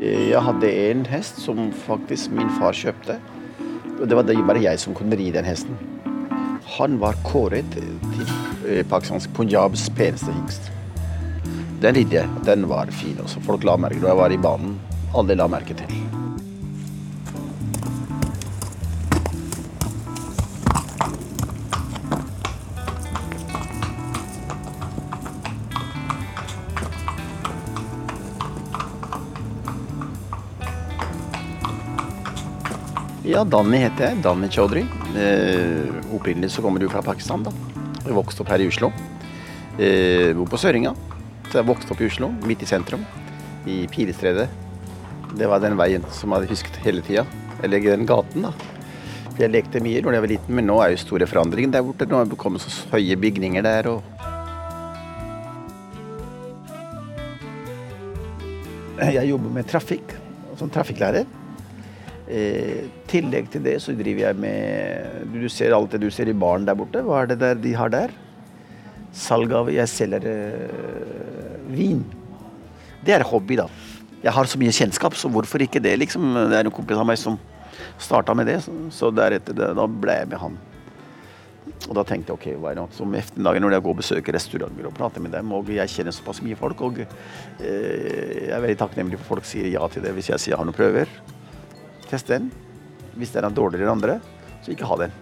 Jeg hadde en hest som faktisk min far kjøpte. Og det var bare jeg som kunne ri den hesten. Han var kåret til eh, pakistansk Punjabs peneste hingst. Den ridde jeg. Den var fin også. Folk la merke til da jeg var i banen. Alle la merke til. Ja, Danny heter jeg. Danny Chaudhry. Eh, opprinnelig så kommer du fra Pakistan, da. Jeg vokste opp her i Oslo. Eh, bor på Søringa. Så jeg vokste opp i Oslo, midt i sentrum. I Pilestredet. Det var den veien som jeg hadde husket hele tida. Eller den gaten, da. For jeg lekte mye da jeg var liten, men nå er jo store forandringer der borte. Nå er det kommet så høye bygninger der og Jeg jobber med trafikk som trafikklærer. I tillegg til det så driver jeg med Du ser alt det du ser i baren der borte. Hva er det der de har der? Salg av Jeg selger øh, vin. Det er hobby, da. Jeg har så mye kjennskap, så hvorfor ikke det, liksom. Det er en kompis av meg som starta med det, så, så deretter da ble jeg med han. Og da tenkte jeg ok, hva er det Som ettermiddagen når jeg går og besøker restauranter og prater med dem, og jeg kjenner såpass mye folk, og øh, jeg er veldig takknemlig for folk sier ja til det hvis jeg sier jeg har noen prøver. Test den. Hvis den er dårligere enn andre, så ikke ha den.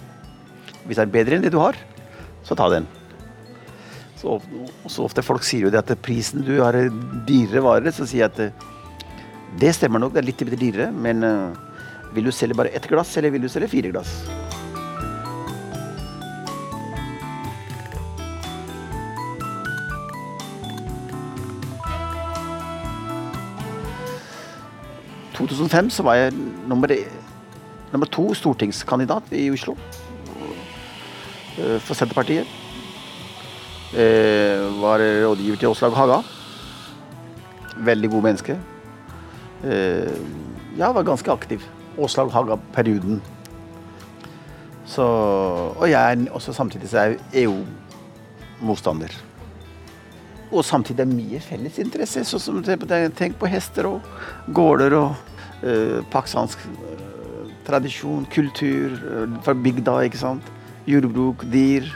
Hvis den er bedre enn det du har, så ta den. Så, så ofte folk sier jo det at prisen du har dyrere varer, så sier jeg at det stemmer nok, det er litt dyrere, men uh, vil du selge bare ett glass, eller vil du selge fire glass? 2005 så var jeg nummer, nummer to stortingskandidat i Oslo for Senterpartiet. Var rådgiver til Åslaug Haga. Veldig god menneske. Ja, var ganske aktiv. Åslaug Haga-perioden. Så, og jeg er også samtidig så er jeg EU-motstander. Og samtidig er mye felles interesse. Sånn tenk på hester og gårder og eh, pakistansk eh, tradisjon, kultur eh, fra bygda, ikke sant. Jordbruk, dyr.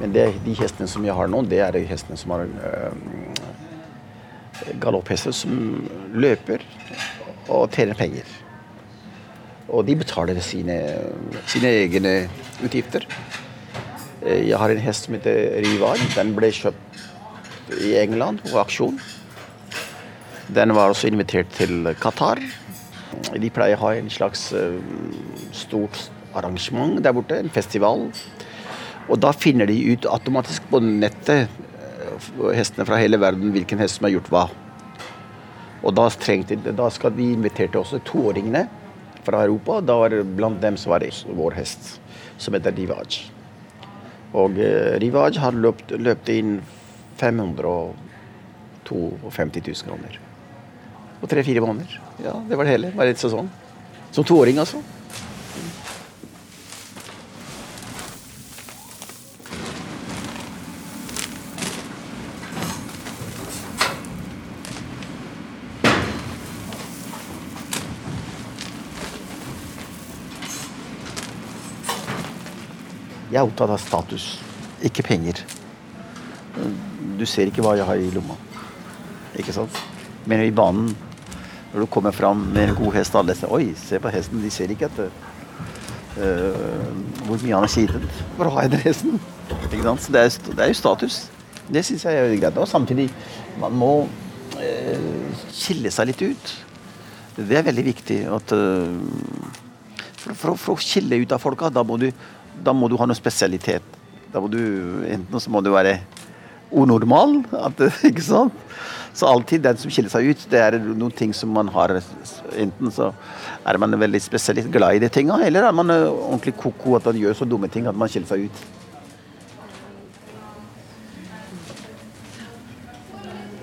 Men det, de hestene som jeg har nå, det er de hestene som har øh, galopphester som løper og tjener penger. Og de betaler sine, sine egne utgifter. Jeg har en hest som heter Rivar. Den ble kjøpt i England på aksjon. Den var også invitert til Qatar. De pleier å ha en slags uh, stort arrangement der borte, en festival. Og da finner de ut automatisk på nettet hestene fra hele verden hvilken hest som har gjort hva. Og da, trengte, da skal de inviterte også toåringene fra Europa. Da var det blant dem som var vår hest, som heter Rivaj. Og eh, Rivaj har løpt, løpt inn 552 000 kroner. På tre-fire måneder. Ja, det var det hele. Bare et sesong. Som toåring, altså. Jeg er opptatt av status, ikke penger. Du ser ikke hva jeg har i lomma. Ikke sant? Men i banen, når du kommer fram med en god hest, alle ser Oi, se på hesten. De ser ikke at uh, hvor mye han har kilet å ha den hesten. Ikke sant? Så det er, det er jo status. Det syns jeg er greit. Og samtidig, man må uh, skille seg litt ut. Det er veldig viktig at uh, for, for, for, å skille ut av folka, da må du da må du ha noe spesialitet. Da må du, Enten så må du være unormal, at, ikke sant? Så alltid den som skiller seg ut, det er noen ting som man har Enten så er man veldig spesielt glad i de tinga, eller er man ordentlig ko-ko at man gjør så dumme ting at man skiller seg ut.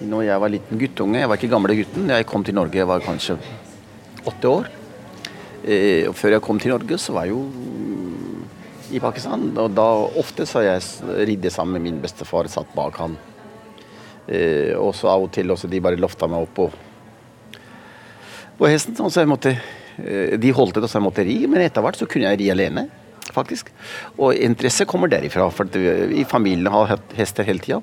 Når jeg var liten guttunge, jeg var ikke gamle gutten, jeg kom til Norge, jeg var kanskje åtte år. Eh, og før jeg kom til Norge, så var jo i Pakistan. Og da ofte så jeg ridde sammen med min bestefar, satt bak han. Eh, og så av og til også de bare lofta meg opp på, på hesten. Så jeg måtte, eh, de holdt det, så jeg måtte ri. Men etter hvert så kunne jeg ri alene, faktisk. Og interesse kommer derifra, for vi i familien har hatt hester hele tida.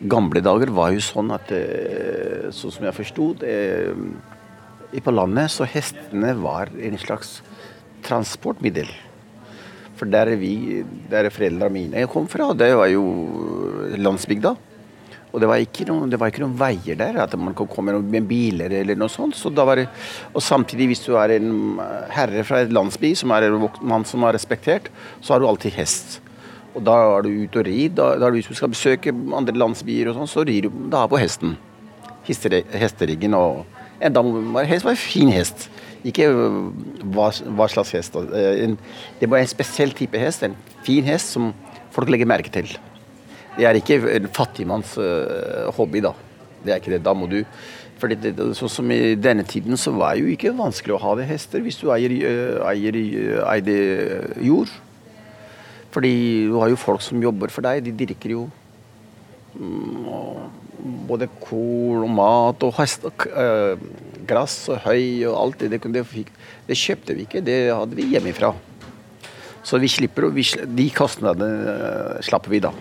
Gamle dager var jo sånn at eh, Sånn som jeg forsto På landet så hestene var en slags transportmiddel. For der er vi, der foreldrene mine kom fra, det var jo landsbygda. Og det var, noen, det var ikke noen veier der, at man kan komme med biler eller noe sånt. Så var det, og samtidig, hvis du er en herre fra et landsby, som er en mann som er respektert, så har du alltid hest. Og da er du ute og rir. Da, da hvis du skal besøke andre landsbyer, og sånn, så rir du da på hesten. Hesteriggen og en dame, hest var en fin hest. Ikke øh, hva, hva slags hest. det det være en spesiell type hest. En fin hest som folk legger merke til. Det er ikke en fattigmanns uh, hobby, da. Det er ikke det. Da må du for Sånn som i denne tiden så var det jo ikke vanskelig å ha det hester hvis du eier, eier, eide jord. Fordi du har jo folk som jobber for deg. De dirker jo mm, både korn og mat og hest, gress og høy og alt det. Det, det, kjøpte vi ikke, det hadde vi hjemmefra. Så vi slipper, vi, de kostnadene slapper vi da.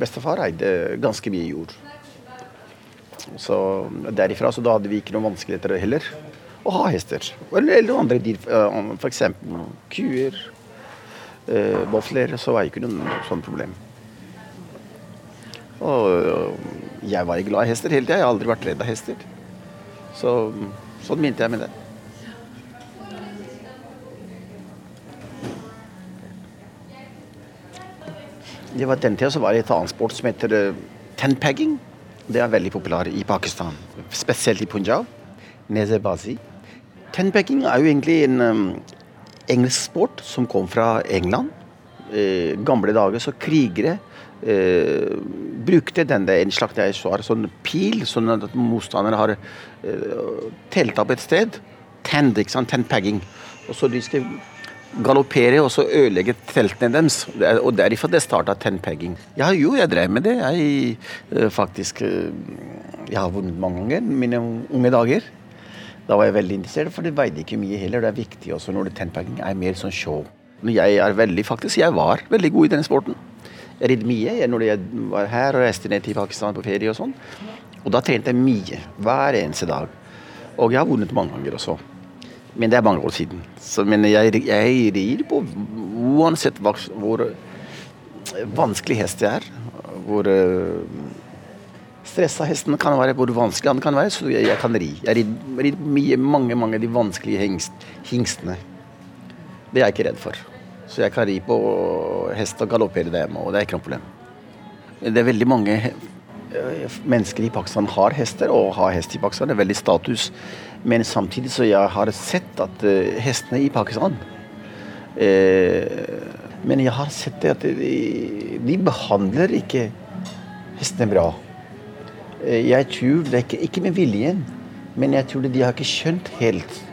Bestefar eide ganske mye jord. Så derifra så da hadde vi ikke noen vanskeligheter heller å ha hester. Eller, eller andre dyr, øh, f.eks. kuer, øh, vafler. Så var det ikke noe sånt problem. Og jeg var glad i hester hele tida. Jeg har aldri vært redd av hester. Så sånn mente jeg med det. Det var Den tida var det et annet sport som heter uh, tenpegging. Det er veldig populær i Pakistan, spesielt i Punjab. Nezebazi. Tenpegging er jo egentlig en um, engelsk sport som kom fra England. I gamle dager så krigere eh, brukte denne en slags sånn pil, sånn at motstanderne har eh, telt opp et sted. Tend, ikke sant? Tennpegging. Og så de skal galoppere og så ødelegge teltene deres. Og derfor det starta tennpegging. Ja, jo, jeg drev med det. Jeg eh, faktisk eh, Jeg har vunnet mange ganger mine unge dager. Da var jeg veldig interessert, for det veide ikke mye heller. Det er viktig også når det tennpegging er mer sånn show. Jeg er veldig, faktisk, jeg var veldig god i denne sporten. Jeg ridde mye når jeg var her og reiste ned til Pakistan på ferie og sånn. Og da trente jeg mye. Hver eneste dag. Og jeg har vunnet mange ganger også. Men det er mange år siden. Så, men jeg, jeg rir på uansett hvor vanskelig hest det er. Hvor uh, stressa hesten kan være, hvor vanskelig han kan være. Så jeg, jeg kan ri. Jeg rir mye, mange, mange av de vanskelige hingst, hingstene. Det er jeg ikke redd for. Så jeg kan ri på hest og galoppere det hjemme, og det er ikke noe problem. Det er veldig mange mennesker i Pakistan har hester, og har hest i Pakistan. Det er veldig status. Men samtidig så jeg har sett at uh, hestene i Pakistan eh, Men jeg har sett det at de, de behandler ikke hestene bra. Uh, jeg tror det er ikke, ikke med viljen, men jeg tror det, de har ikke skjønt helt Eh,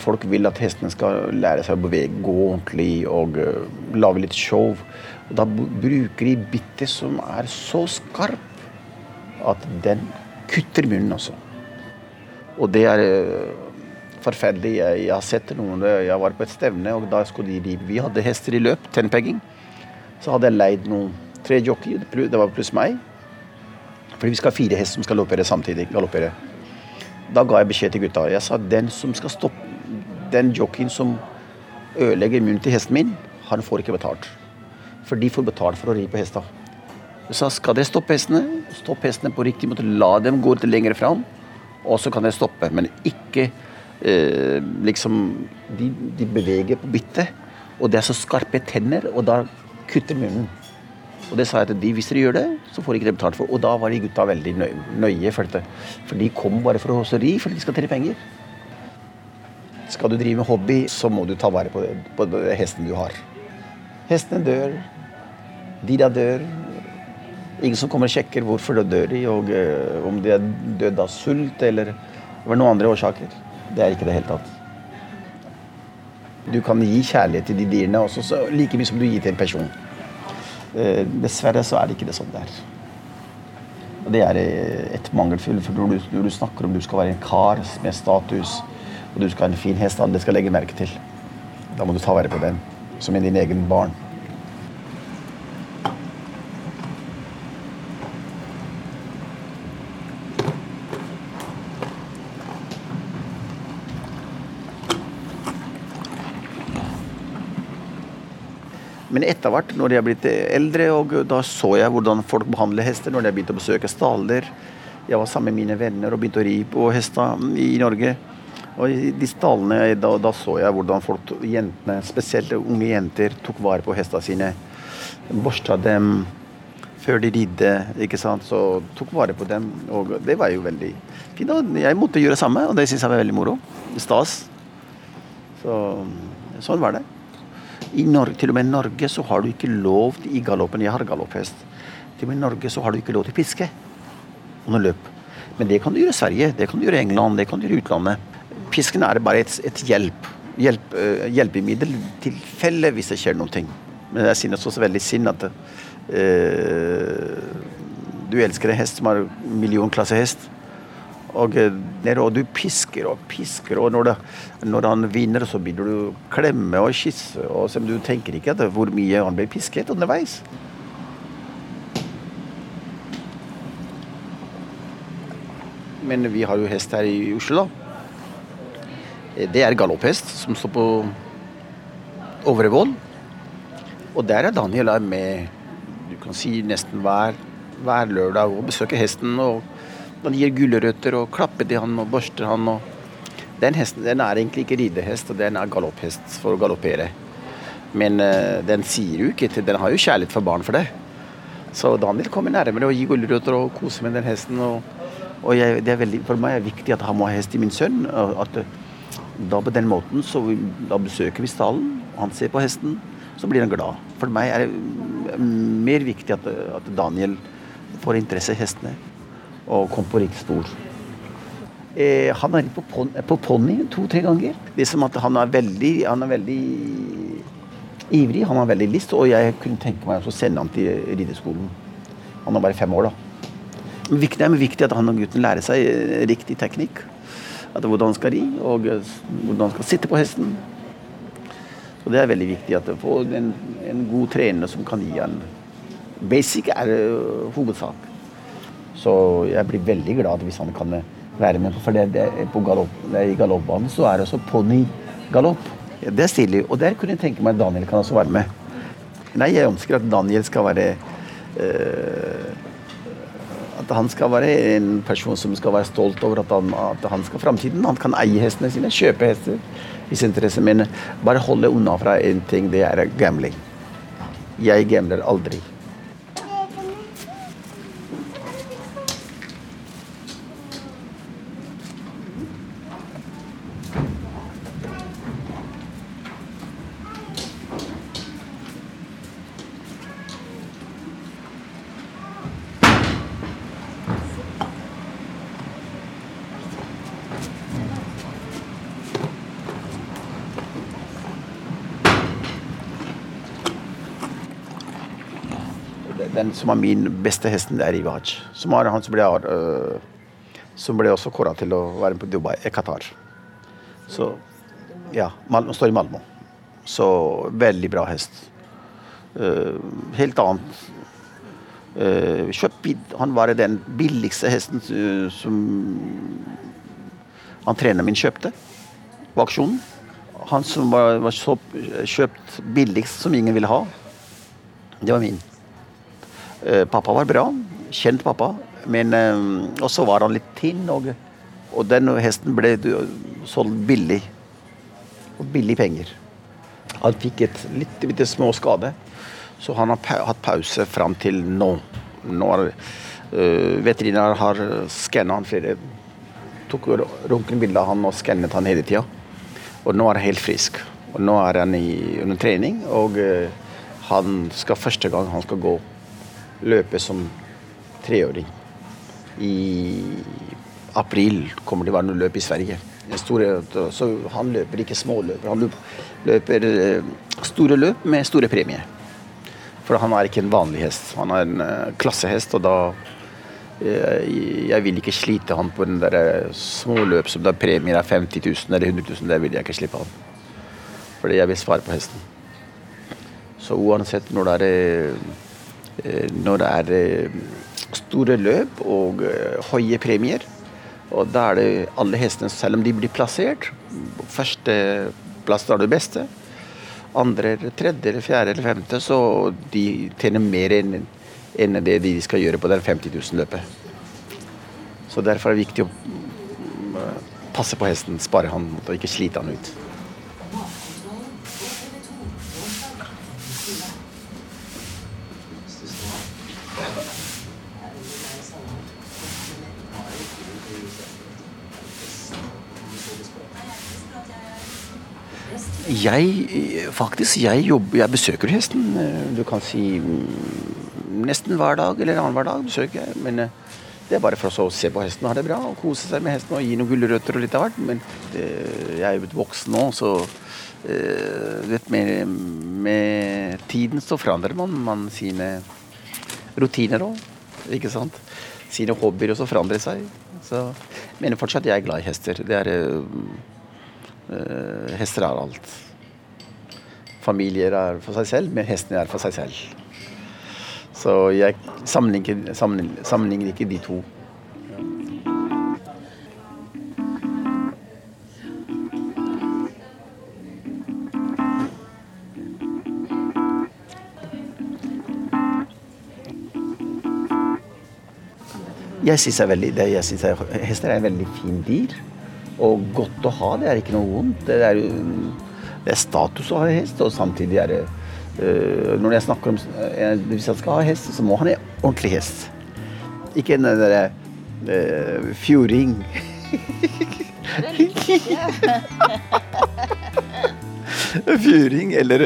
folk vil at hestene skal lære seg å bevege, gå ordentlig og uh, lage litt show. Og da bruker de bittet som er så skarp at den kutter munnen også. Og det er uh, forferdelig. Jeg, har sett noen Jeg var på et stevne, og da skulle de Vi hadde hester i løp, tenpegging. Så hadde jeg leid noen tre jockey, det var pluss meg. Fordi vi skal ha fire hester som skal galoppere samtidig. galoppere. Da ga jeg beskjed til gutta. Jeg sa den som skal stoppe den jockeyen som ødelegger munnen til hesten min, han får ikke betalt. For de får betalt for å ri på hesta. Jeg sa skal dere stoppe hestene, stopp hestene på riktig måte. La dem gå litt lenger fram, og så kan dere stoppe. Men ikke eh, liksom de, de, beveger på bittet, og det er så skarpe tenner, og da kutter munnen. Og det sa jeg til de, hvis dere gjør det, så får ikke dere betalt for Og da var de gutta veldig nøye, for, dette. for de kom bare for å ri, for de skal tjene penger. Skal du drive med hobby, så må du ta vare på, på hesten du har. Hestene dør. De der dør. Ingen som kommer og sjekker hvorfor de dør de, og uh, om de er dødd av sult eller det var noen andre årsaker. Det er ikke det hele tatt. Du kan gi kjærlighet til de dyrene også, så like mye som du gir til en person. Eh, dessverre så er det ikke det sånn det er. Og det er eh, et mangelfull, for når du, når du snakker om du skal være en kar med status, og du skal ha en fin hest, det skal legge merke til. Da må du ta vare på den som er din egen barn. Men etter hvert, når jeg er blitt eldre, og da så jeg hvordan folk behandler hester, når jeg begynte å besøke staller Jeg var sammen med mine venner og begynte å ri på hester i Norge. Og i de stallene, da, da, så jeg hvordan folk, jentene, spesielt unge jenter, tok vare på hestene sine. Borsta dem før de ridde, ikke sant. Så tok vare på dem. Og det var jo veldig fint. Og jeg måtte gjøre det samme, og det syns jeg var veldig moro. Stas. Så sånn var det. I Norge, til og med i Norge så har du ikke lov i galoppen Jeg har galopphest. Til og med i Norge så har du ikke lov til å piske under løp. Men det kan du gjøre i Sverige, det kan du gjøre i England, det kan du gjøre i utlandet. Pisken er bare et, et hjelp. hjelp uh, hjelpemiddel tilfelle hvis det skjer noe. Men jeg synes også veldig synd at uh, du elsker en hest som har millionklassehest og, eh, og, du pisker og pisker, og når, det, når, han vinner, så begynner du å klemme og kysse. Og du tenker ikke at hvor mye han blir pisket underveis. Men vi har jo hest her i Oslo. Det er galopphest som står på Overvoll. Og der er Daniel med du kan si nesten hver, hver lørdag og besøker hesten. og man gir gulrøtter og klapper til han og børster han. Og den hesten den er egentlig ikke ridehest, og den er galopphest for å galoppere. Men uh, den sier jo ikke til Den har jo kjærlighet for barn for det. Så Daniel kommer nærmere og gir gulrøtter og koser med den hesten. Og, og jeg, det er veldig, for meg er det viktig at han må ha hest i min sønn. At da på den måten så vi, da besøker vi stallen, han ser på hesten, så blir han glad. For meg er det mer viktig at, at Daniel får interesse i hestene og kom på riktig. Eh, han har ridd på ponni to-tre ganger. Det er som at han er veldig, han er veldig ivrig, han har veldig lyst, og jeg kunne tenke meg å sende han til rideskolen. Han er bare fem år, da. Men viktig, er viktig at han og gutten lærer seg riktig teknikk. At hvordan han skal ri, og hvordan han skal sitte på hesten. Så Det er veldig viktig at få en, en god trener som kan gi han Basic er uh, hovedsak. Så jeg blir veldig glad hvis han kan være med. For det, det, på galopp, i galoppbanen så er det også ponnigalopp. Det er stilig. Og der kunne jeg tenke meg at Daniel kan også være med. Nei, jeg ønsker at Daniel skal være øh, At han skal være en person som skal være stolt over at han, at han skal framtiden. Han kan eie hestene sine, kjøpe hester hvis interesse. Men bare holde unna fra én ting, det er gambling. Jeg gambler aldri. Den som er min beste hesten, det er Rivaj. Som er han som ble, uh, som ble også kåra til å være på Dubai, i Qatar. Så ja, Mal står i Malmö. Så veldig bra hest. Uh, helt annet. Uh, kjøpt, han var den billigste hesten som han treneren min kjøpte på aksjonen. Han som var, var kjøpt billigst, som ingen ville ha, det var min. Eh, pappa var bra. Kjent pappa. Men Og også var han litt tynn, og, og den hesten ble solgt billig. Og billig penger. Han fikk et litt, litt små skade, så han har hatt pause fram til nå. nå er, uh, veterinær har skanna han flere Tok røntgenbilde av han og skannet han hele tida. Og nå er han helt frisk. Og nå er han i, under trening, og han skal første gang han skal gå løpe som treåring. I april kommer det å være noe løp i Sverige. Store, så han løper ikke småløper. Han løper eh, store løp med store premier. For han er ikke en vanlig hest. Han er en uh, klassehest, og da uh, Jeg vil ikke slite han på den der småløp som da premier er 50 000 eller 100 000. Det vil jeg ikke slippe han. Fordi jeg vil svare på hesten. Så uansett når det er, når det er store løp og høye premier, og da er det alle hestene, selv om de blir plassert Første plass er det beste. Andre, tredje, fjerde eller femte, så de tjener mer enn det de skal gjøre på det 50 000-løpet. Så derfor er det viktig å mm, passe på hesten, spare han og ikke slite han ut. Jeg faktisk, jeg jobber Jeg besøker hesten. Du kan si mm, nesten hver dag eller annenhver dag besøker jeg. Men eh, det er bare for å se på hesten og ha det bra og kose seg med hesten og gi noen gulrøtter og litt av hvert. Men det, jeg er jo voksen nå, så uh, vet, med, med, tiden så forandrer man, man sine rutiner òg. Ikke sant? Sine hobbyer også forandrer seg. Så jeg mener fortsatt jeg er glad i hester. Det er Uh, hester er alt. Familier er for seg selv, men hestene er for seg selv. Så jeg sammenligner, sammenligner, sammenligner ikke de to. Jeg synes jeg synes hester er en veldig fin dyr. Og godt å ha, det er ikke noe vondt. Det er, det er status å ha hest, og samtidig er det uh, Når jeg snakker om uh, Hvis han skal ha hest, så må han ha ordentlig hest. Ikke en derre uh, fjording. Fjøring, eller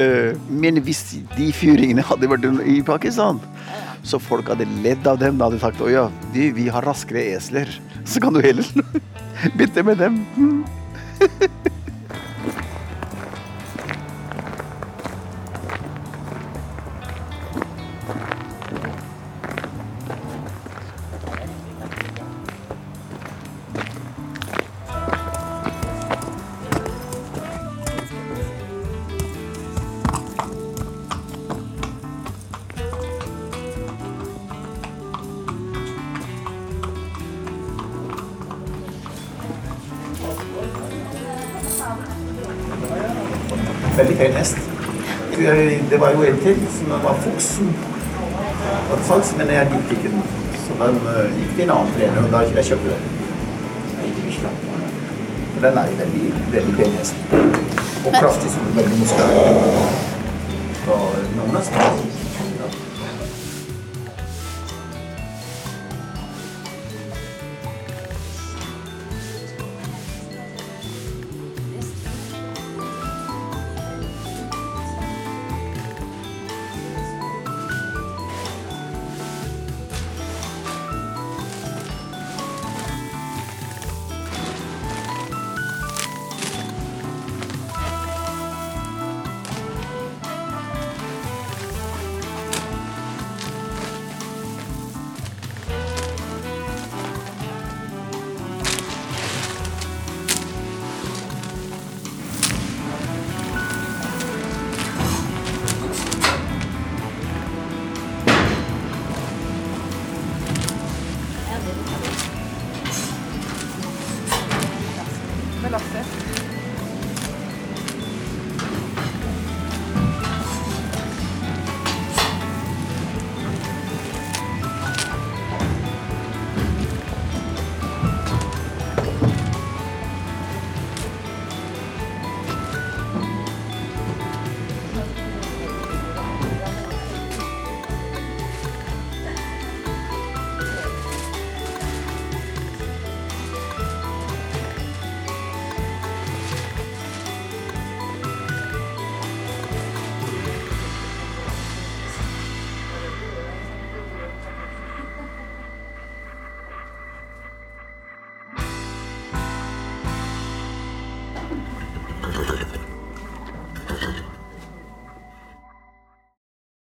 Men hvis de fjøringene hadde vært i Pakistan, så folk hadde ledd av dem. Da hadde sagt å ja, de, vi har raskere esler. Så kan du heller bytte med dem. Veldig hest. Det var jo en til som var Foksen. Salgs, men jeg likte ikke den. Så den uh, gikk til en annen trener, og da jeg kjøpte den. For den er jo veldig, veldig pen hest. Og kraftig som veldig muskulær. Så noen er